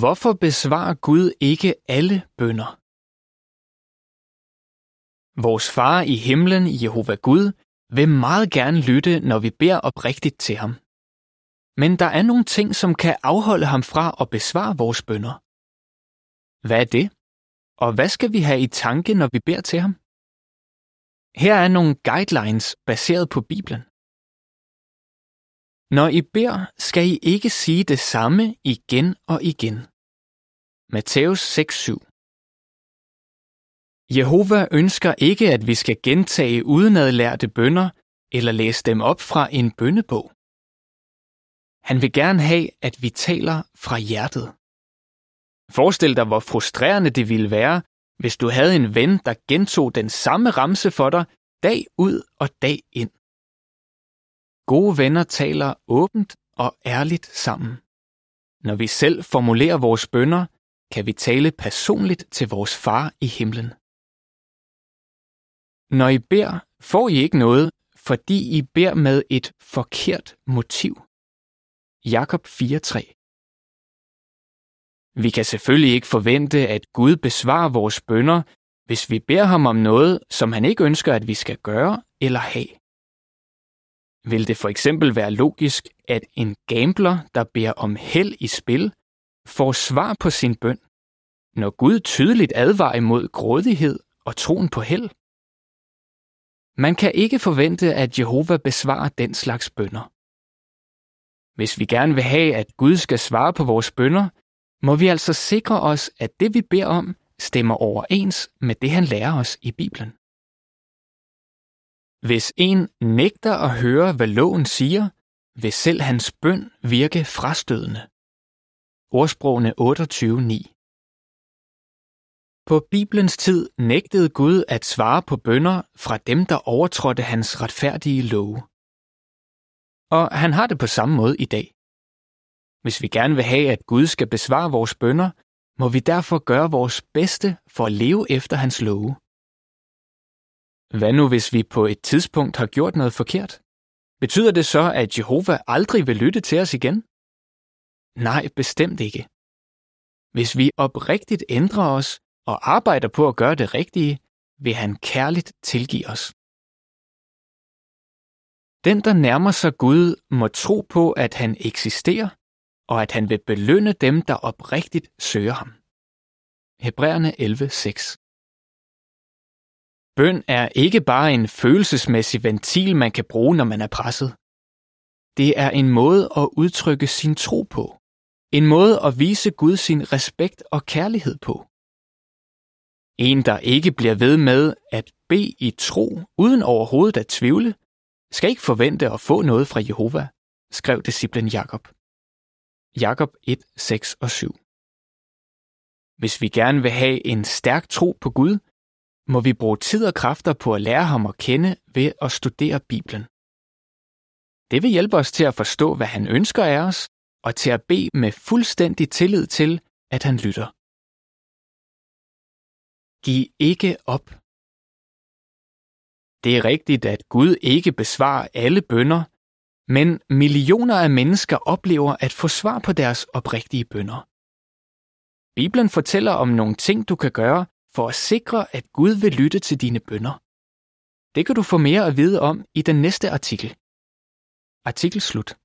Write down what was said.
Hvorfor besvarer Gud ikke alle bønder? Vores far i himlen, Jehova Gud, vil meget gerne lytte, når vi beder oprigtigt til ham. Men der er nogle ting, som kan afholde ham fra at besvare vores bønder. Hvad er det? Og hvad skal vi have i tanke, når vi beder til ham? Her er nogle guidelines baseret på Bibelen. Når I beder, skal I ikke sige det samme igen og igen. Matthæus 6:7 Jehova ønsker ikke, at vi skal gentage udenadlærte bønder eller læse dem op fra en bønnebog. Han vil gerne have, at vi taler fra hjertet. Forestil dig, hvor frustrerende det ville være, hvis du havde en ven, der gentog den samme ramse for dig dag ud og dag ind. Gode venner taler åbent og ærligt sammen. Når vi selv formulerer vores bønder, kan vi tale personligt til vores far i himlen. Når I beder, får I ikke noget, fordi I beder med et forkert motiv. Jakob 4:3 Vi kan selvfølgelig ikke forvente, at Gud besvarer vores bønder, hvis vi beder ham om noget, som han ikke ønsker, at vi skal gøre eller have. Vil det for eksempel være logisk, at en gambler, der beder om held i spil, får svar på sin bøn, når Gud tydeligt advarer imod grådighed og troen på held? Man kan ikke forvente, at Jehova besvarer den slags bønder. Hvis vi gerne vil have, at Gud skal svare på vores bønder, må vi altså sikre os, at det vi beder om, stemmer overens med det, han lærer os i Bibelen. Hvis en nægter at høre, hvad loven siger, vil selv hans bøn virke frastødende. Ordsprogene 28.9 På Bibelens tid nægtede Gud at svare på bønder fra dem, der overtrådte hans retfærdige love. Og han har det på samme måde i dag. Hvis vi gerne vil have, at Gud skal besvare vores bønder, må vi derfor gøre vores bedste for at leve efter hans love. Hvad nu, hvis vi på et tidspunkt har gjort noget forkert? Betyder det så, at Jehova aldrig vil lytte til os igen? Nej, bestemt ikke. Hvis vi oprigtigt ændrer os og arbejder på at gøre det rigtige, vil han kærligt tilgive os. Den, der nærmer sig Gud, må tro på, at han eksisterer, og at han vil belønne dem, der oprigtigt søger ham. Hebræerne 11:6 Bøn er ikke bare en følelsesmæssig ventil, man kan bruge, når man er presset. Det er en måde at udtrykke sin tro på. En måde at vise Gud sin respekt og kærlighed på. En, der ikke bliver ved med at bede i tro, uden overhovedet at tvivle, skal ikke forvente at få noget fra Jehova, skrev disciplen Jakob. Jakob 1, 6 og 7. Hvis vi gerne vil have en stærk tro på Gud, må vi bruge tid og kræfter på at lære ham at kende ved at studere Bibelen. Det vil hjælpe os til at forstå, hvad han ønsker af os, og til at bede med fuldstændig tillid til, at han lytter. Giv ikke op. Det er rigtigt, at Gud ikke besvarer alle bønder, men millioner af mennesker oplever at få svar på deres oprigtige bønder. Bibelen fortæller om nogle ting, du kan gøre for at sikre, at Gud vil lytte til dine bønder. Det kan du få mere at vide om i den næste artikel. Artikel slut.